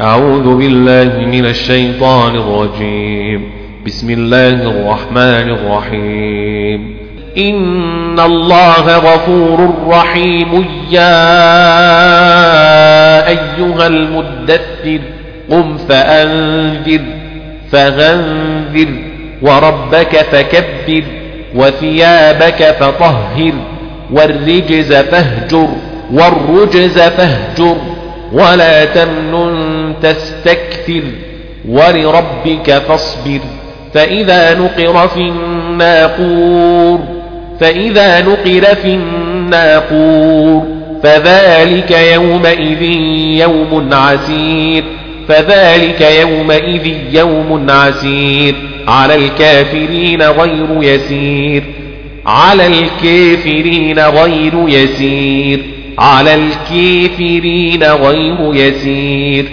أعوذ بالله من الشيطان الرجيم. بسم الله الرحمن الرحيم. إن الله غفور رحيم. يا أيها المدثر قم فأنذر فغنذر وربك فكبر وثيابك فطهر والرجز فاهجر والرجز فاهجر. ولا تمنن تستكثر ولربك فاصبر فإذا نقر في الناقور فإذا نقر في الناقور فذلك يومئذ يوم عسير فذلك يومئذ يوم عسير على الكافرين غير يسير على الكافرين غير يسير على الكافرين غير يسير.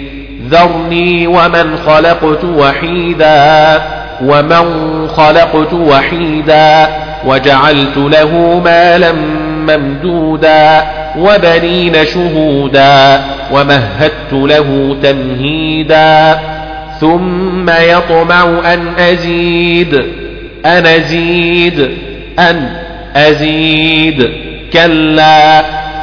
ذرني ومن خلقت وحيدا ومن خلقت وحيدا وجعلت له مالا ممدودا وبنين شهودا ومهدت له تمهيدا. ثم يطمع أن أزيد أن أزيد أن أزيد. كلا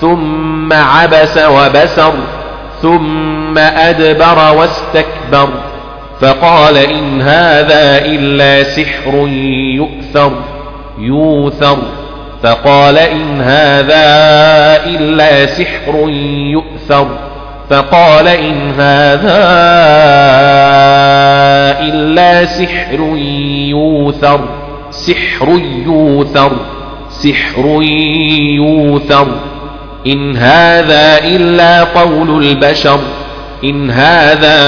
ثم عبس وبسر ثم أدبر واستكبر فقال إن هذا إلا سحر يؤثر يوثر. فقال إن هذا إلا سحر يؤثر فقال إن هذا إلا سحر يوثر. سحر يوثر سحر يوثر. إن هذا إلا قول البشر إن هذا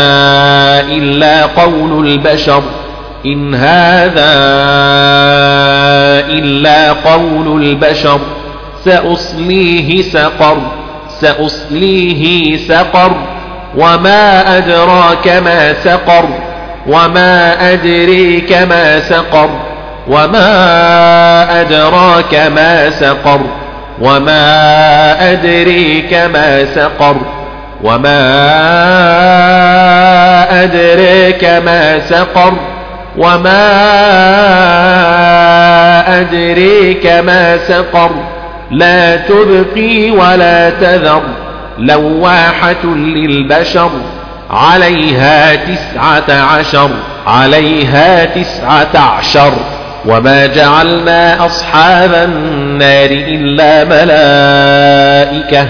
إلا قول البشر إن هذا إلا قول البشر. سأصليه سقر سأصليه سقر. وما أدراك ما سقر وما أدريك ما سقر وما أدراك ما سقر. وما أدريك ما سقر وما أدريك ما سقر وما أدريك ما سقر لا تبقي ولا تذر لواحة للبشر عليها تسعة عشر عليها تسعة عشر وما جعلنا أصحاب النار إلا ملائكة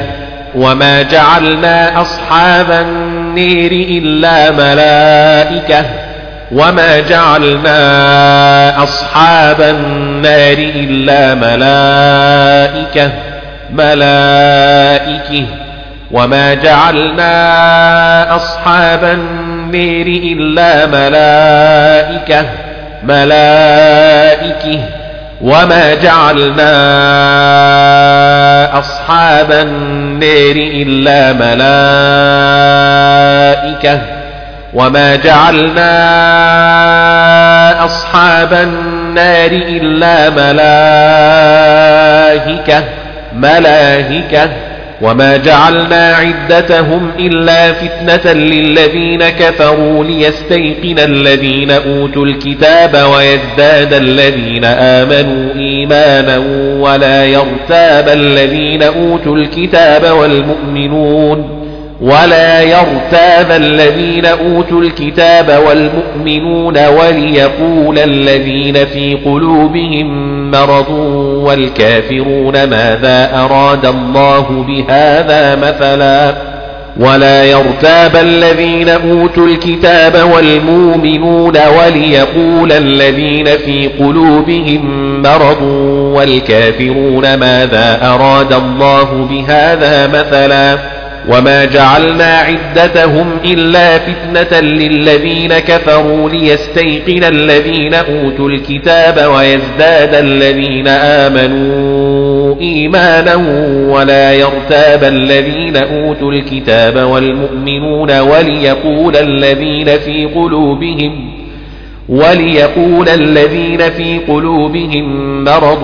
وما جعلنا أصحاب النير إلا ملائكة وما جعلنا أصحاب النار إلا ملائكة ملائكة وما جعلنا أصحاب النير إلا ملائكة ملائكه وما جعلنا أصحاب النار إلا ملائكة وما جعلنا أصحاب النار إلا ملائكة ملائكة وما جعلنا عدتهم إلا فتنة للذين كفروا ليستيقن الذين أوتوا الكتاب ويزداد الذين آمنوا إيمانا ولا يرتاب الذين أوتوا الكتاب والمؤمنون ولا يرتاب الذين أوتوا الكتاب والمؤمنون وليقول الذين في قلوبهم مرض والكافرون ماذا أراد الله بهذا مثلا ولا يرتاب الذين أوتوا الكتاب والمؤمنون وليقول الذين في قلوبهم مرض والكافرون ماذا أراد الله بهذا مثلا وما جعلنا عدتهم إلا فتنة للذين كفروا ليستيقن الذين أوتوا الكتاب ويزداد الذين آمنوا إيمانا ولا يرتاب الذين أوتوا الكتاب والمؤمنون وليقول الذين في قلوبهم وليقول الذين في قلوبهم مرض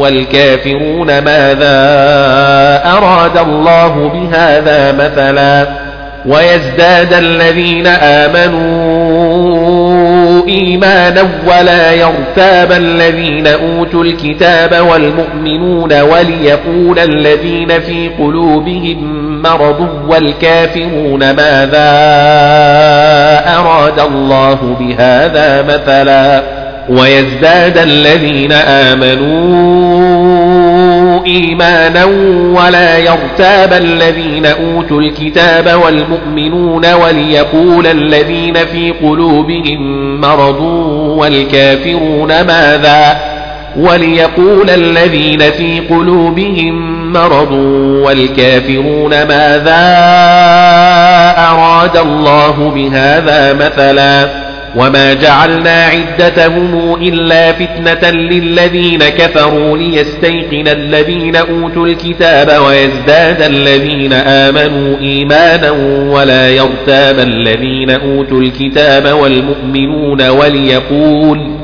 والكافرون ماذا أراد الله بهذا مثلا ويزداد الذين آمنوا إيمانا ولا يرتاب الذين أوتوا الكتاب والمؤمنون وليقول الذين في قلوبهم مرض والكافرون ماذا أراد الله بهذا مثلا ويزداد الذين آمنوا إيمانا ولا يرتاب الذين أوتوا الكتاب والمؤمنون وليقول الذين في قلوبهم مرض والكافرون ماذا وليقول الذين في قلوبهم مرض والكافرون ماذا أراد الله بهذا مثلا وما جعلنا عدتهم إلا فتنة للذين كفروا ليستيقن الذين أوتوا الكتاب ويزداد الذين آمنوا إيمانا ولا يرتاب الذين أوتوا الكتاب والمؤمنون وليقول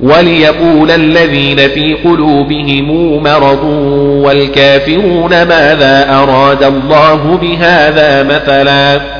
وليقول الذين في قلوبهم مرض والكافرون ماذا أراد الله بهذا مثلا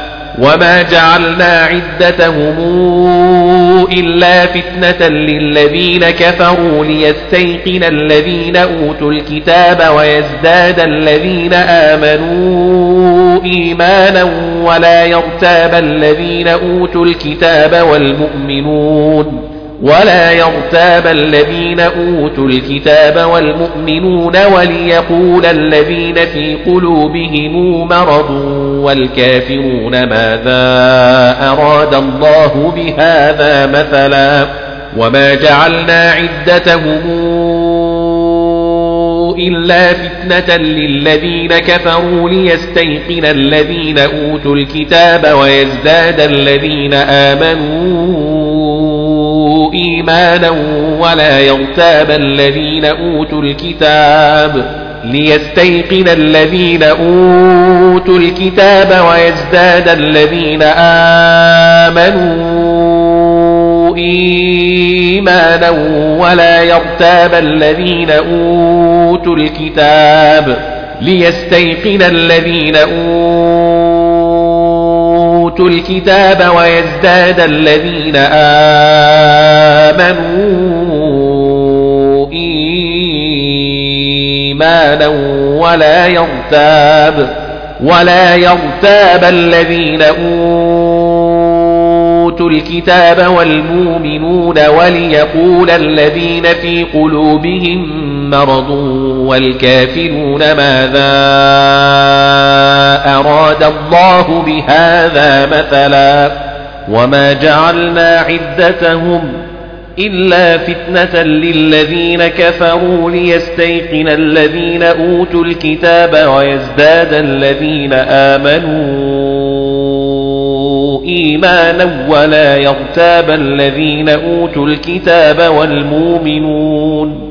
وما جعلنا عدتهم إلا فتنة للذين كفروا ليستيقن الذين أوتوا الكتاب ويزداد الذين آمنوا إيمانا ولا يرتاب الذين أوتوا الكتاب والمؤمنون ولا يرتاب الذين أوتوا الكتاب والمؤمنون وليقول الذين في قلوبهم مرض والكافرون ماذا أراد الله بهذا مثلا وما جعلنا عدتهم إلا فتنة للذين كفروا ليستيقن الذين أوتوا الكتاب ويزداد الذين آمنوا إيمانا ولا يرتاب الذين أوتوا الكتاب ليستيقن الذين أوتوا الكتاب ويزداد الذين آمنوا إيمانا ولا يرتاب الذين أوتوا الكتاب ليستيقن الذين أوتوا الكتاب ويزداد الذين آمنوا إيمانا ولا يرتاب ولا يرتاب الذين أوتوا الكتاب والمؤمنون وليقول الذين في قلوبهم مرض والكافرون ماذا أراد الله بهذا مثلا وما جعلنا عدتهم إلا فتنة للذين كفروا ليستيقن الذين أوتوا الكتاب ويزداد الذين آمنوا إيمانا ولا يرتاب الذين أوتوا الكتاب والمؤمنون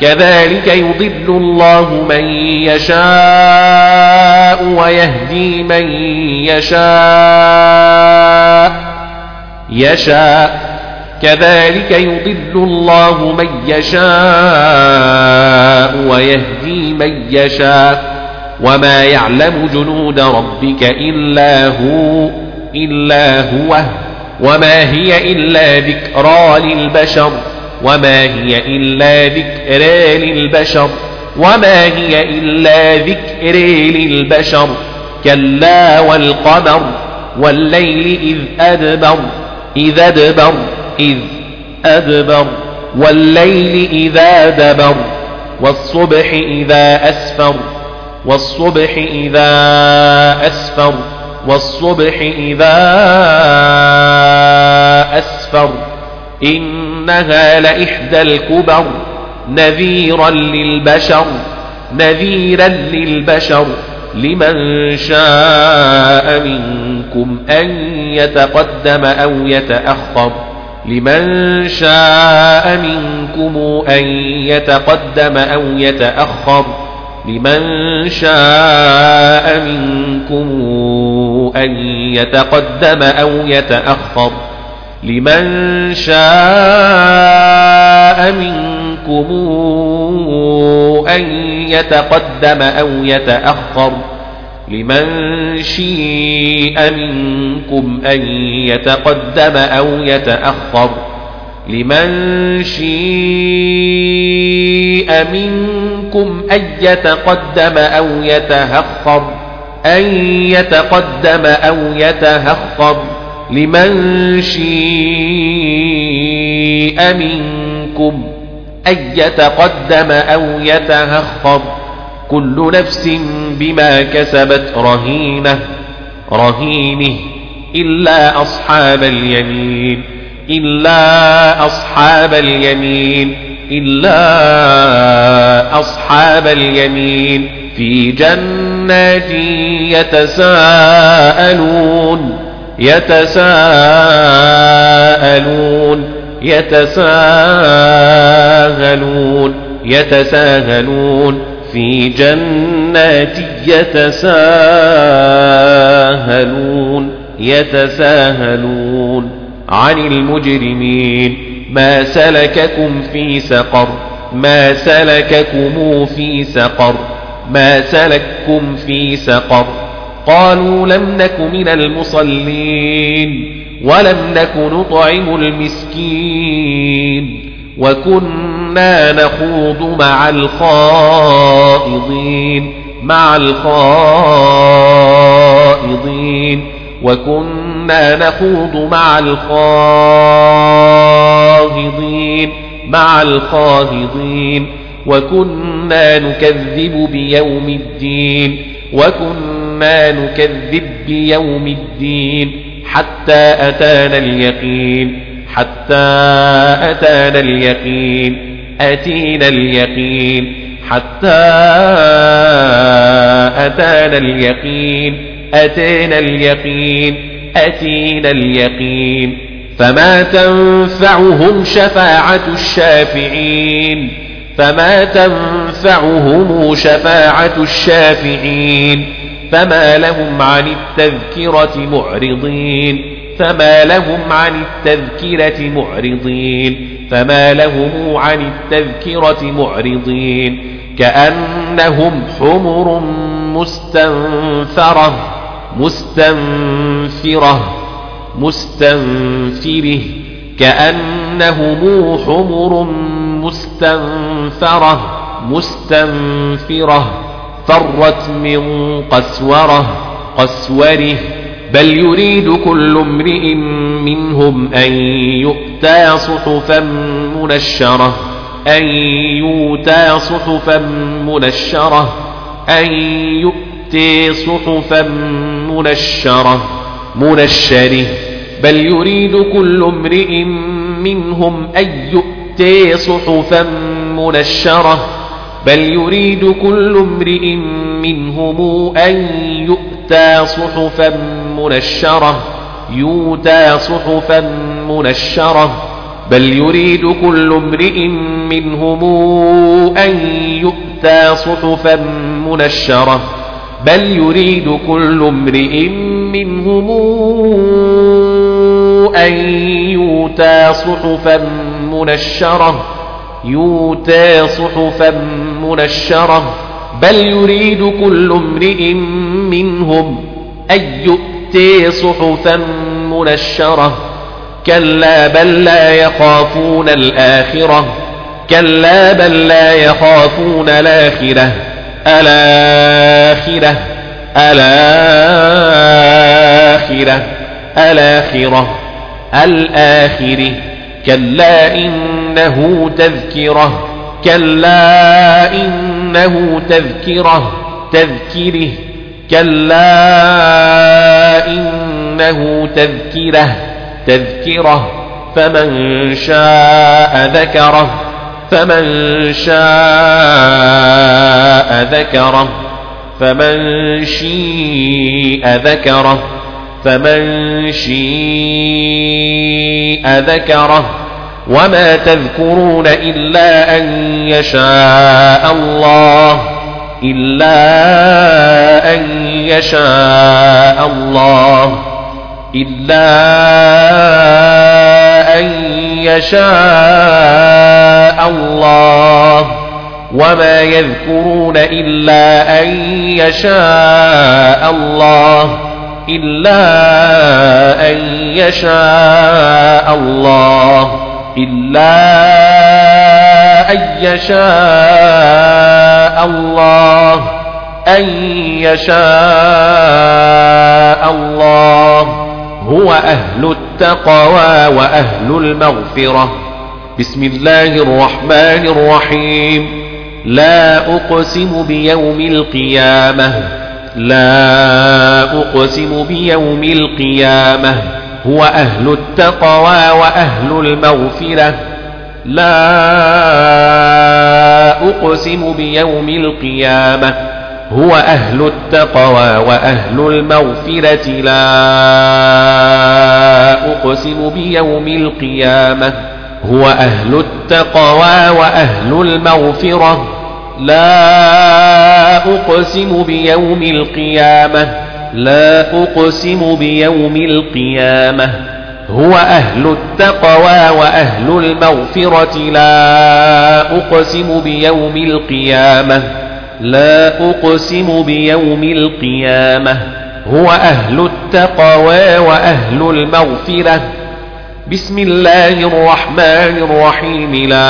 كذلك يضل الله من يشاء ويهدي من يشاء. يشاء. كذلك يضل الله من يشاء ويهدي من يشاء. وما يعلم جنود ربك إلا هو إلا هو. وما هي إلا ذكرى للبشر. وما هي إلا ذكرى للبشر وما هي إلا ذكر للبشر. كلا والقمر والليل إذ أدبر إذ أدبر إذ أدبر. والليل إذا دبر والصبح إذا أسفر. والصبح إذا أسفر والصبح إذا أسفر. إنها لإحدى الكبر نذيرا للبشر نذيرا للبشر لمن شاء منكم أن يتقدم أو يتأخر لمن شاء منكم أن يتقدم أو يتأخر لمن شاء منكم أن يتقدم أو يتأخر. لمن شاء منكم أن يتقدم أو يتأخر لمن شيء منكم أن يتقدم أو يتأخر لمن شيء منكم أن يتقدم أو يتأخر أن يتقدم أو يتأخر. لمن شيء منكم أن يتقدم أو يتأخر كل نفس بما كسبت رهينة رهينة إلا أصحاب اليمين إلا أصحاب اليمين إلا أصحاب اليمين في جنات يتساءلون يتساءلون يتساءلون يتساءلون في جنات يتساءلون يتساءلون عن المجرمين. ما سلككم في سقر ما سلككم في سقر ما سلككم في سقر. قالوا لم نك من المصلين ولم نك نطعم المسكين وكنا نخوض مع الخائضين مع الخائضين. وكنا نخوض مع الخائضين مع الخائضين. وكنا نكذب بيوم الدين. وكنا نكذب بيوم الدين حتى أتانا اليقين حتى أتانا اليقين أتينا اليقين حتى أتانا اليقين أتينا اليقين أتينا اليقين فما تنفعهم شفاعة الشافعين فما تنفعهم شفاعة الشافعين فما لهم عن التذكرة معرضين فما لهم عن التذكرة معرضين فما لهم عن التذكرة معرضين كأنهم حمر مستنفرة مستنفرة مستنفره كأنهم حمر مستنفرة مستنفرة فرت من قسورة قسوره. بل يريد كل امرئ منهم أن يؤتى صحفا منشرة أن يؤتى صحفا منشرة أن يؤتي صحفا منشرة منشره. بل يريد كل امرئ منهم أن يؤتي صحفا منشرة. بل يريد كل امرئ منهم أن يؤتى صحفا منشرة. يؤتى صحفا منشرة. بل يريد كل امرئ منهم أن يؤتى صحفا منشرة. بل يريد كل امرئ منهم أن يؤتى صحفا منشرة يؤتى صحفا منشرة بل يريد كل امرئ منهم أن يؤتي صحفا منشرة. كلا بل لا يخافون الآخرة كلا بل لا يخافون الآخرة. الآخرة الآخرة الآخرة الآخر كلا إنه تذكرة كلا إنه تذكرة تذكره كلا إنه تذكره تذكره فمن شاء ذكره فمن شاء ذكره فمن شيء ذكره فمن شيء ذكره وما تذكرون إلا أن يشاء الله إلا أن يشاء الله إلا أن يشاء الله وما يذكرون إلا أن يشاء الله. إلا أن يشاء الله إلا أن يشاء الله أن يشاء الله. هو أهل التقوى وأهل المغفرة. بسم الله الرحمن الرحيم. لا أقسم بيوم القيامة. لا أقسم بيوم القيامة. هو أهل التقوى وأهل المغفرة. لا أقسم بيوم القيامة. هو أهل التقوى وأهل المغفرة. لا أقسم بيوم القيامة. هو أهل التقوى وأهل المغفرة. لا أقسم بيوم القيامة لا أقسم بيوم القيامة. هو أهل التقوى وأهل المغفرة لا أقسم بيوم القيامة لا أقسم بيوم القيامة. هو أهل التقوى وأهل المغفرة. بسم الله الرحمن الرحيم. لا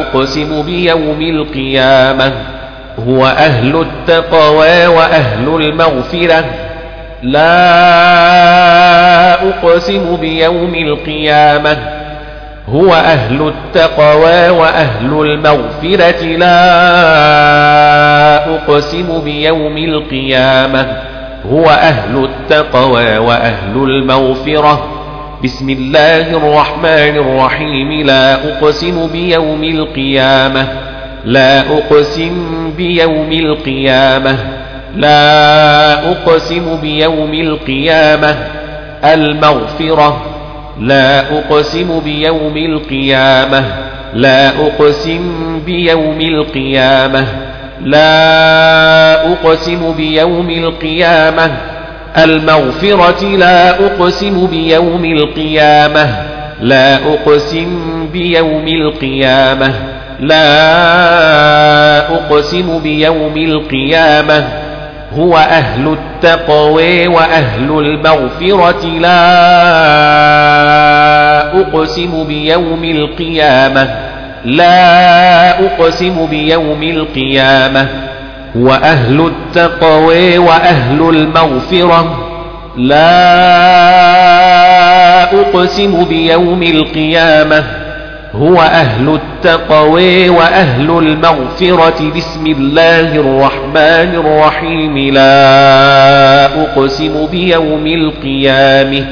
أقسم بيوم القيامة. هو أهل التقوى وأهل المغفرة. لا أقسم بيوم القيامة. هو أهل التقوى وأهل المغفرة. لا أقسم بيوم القيامة. هو أهل التقوى وأهل المغفرة. بسم الله الرحمن الرحيم. لا أقسم بيوم القيامة. لا أقسم بيوم القيامة. لا أقسم بيوم القيامة. المغفرة. لا أقسم بيوم القيامة. لا أقسم بيوم القيامة. لا أقسم بيوم القيامة. المغفرة لا أقسم بيوم القيامة. لا أقسم بيوم القيامة. لا أقسم بيوم القيامة. هو أهل التقوى وأهل المغفرة. لا أقسم بيوم القيامة. لا أقسم بيوم القيامة وأهل التقوى وأهل المغفرة. لا أقسم بيوم القيامة هو أهل التقوى وأهل المغفرة. بسم الله الرحمن الرحيم. لا أقسم بيوم القيامة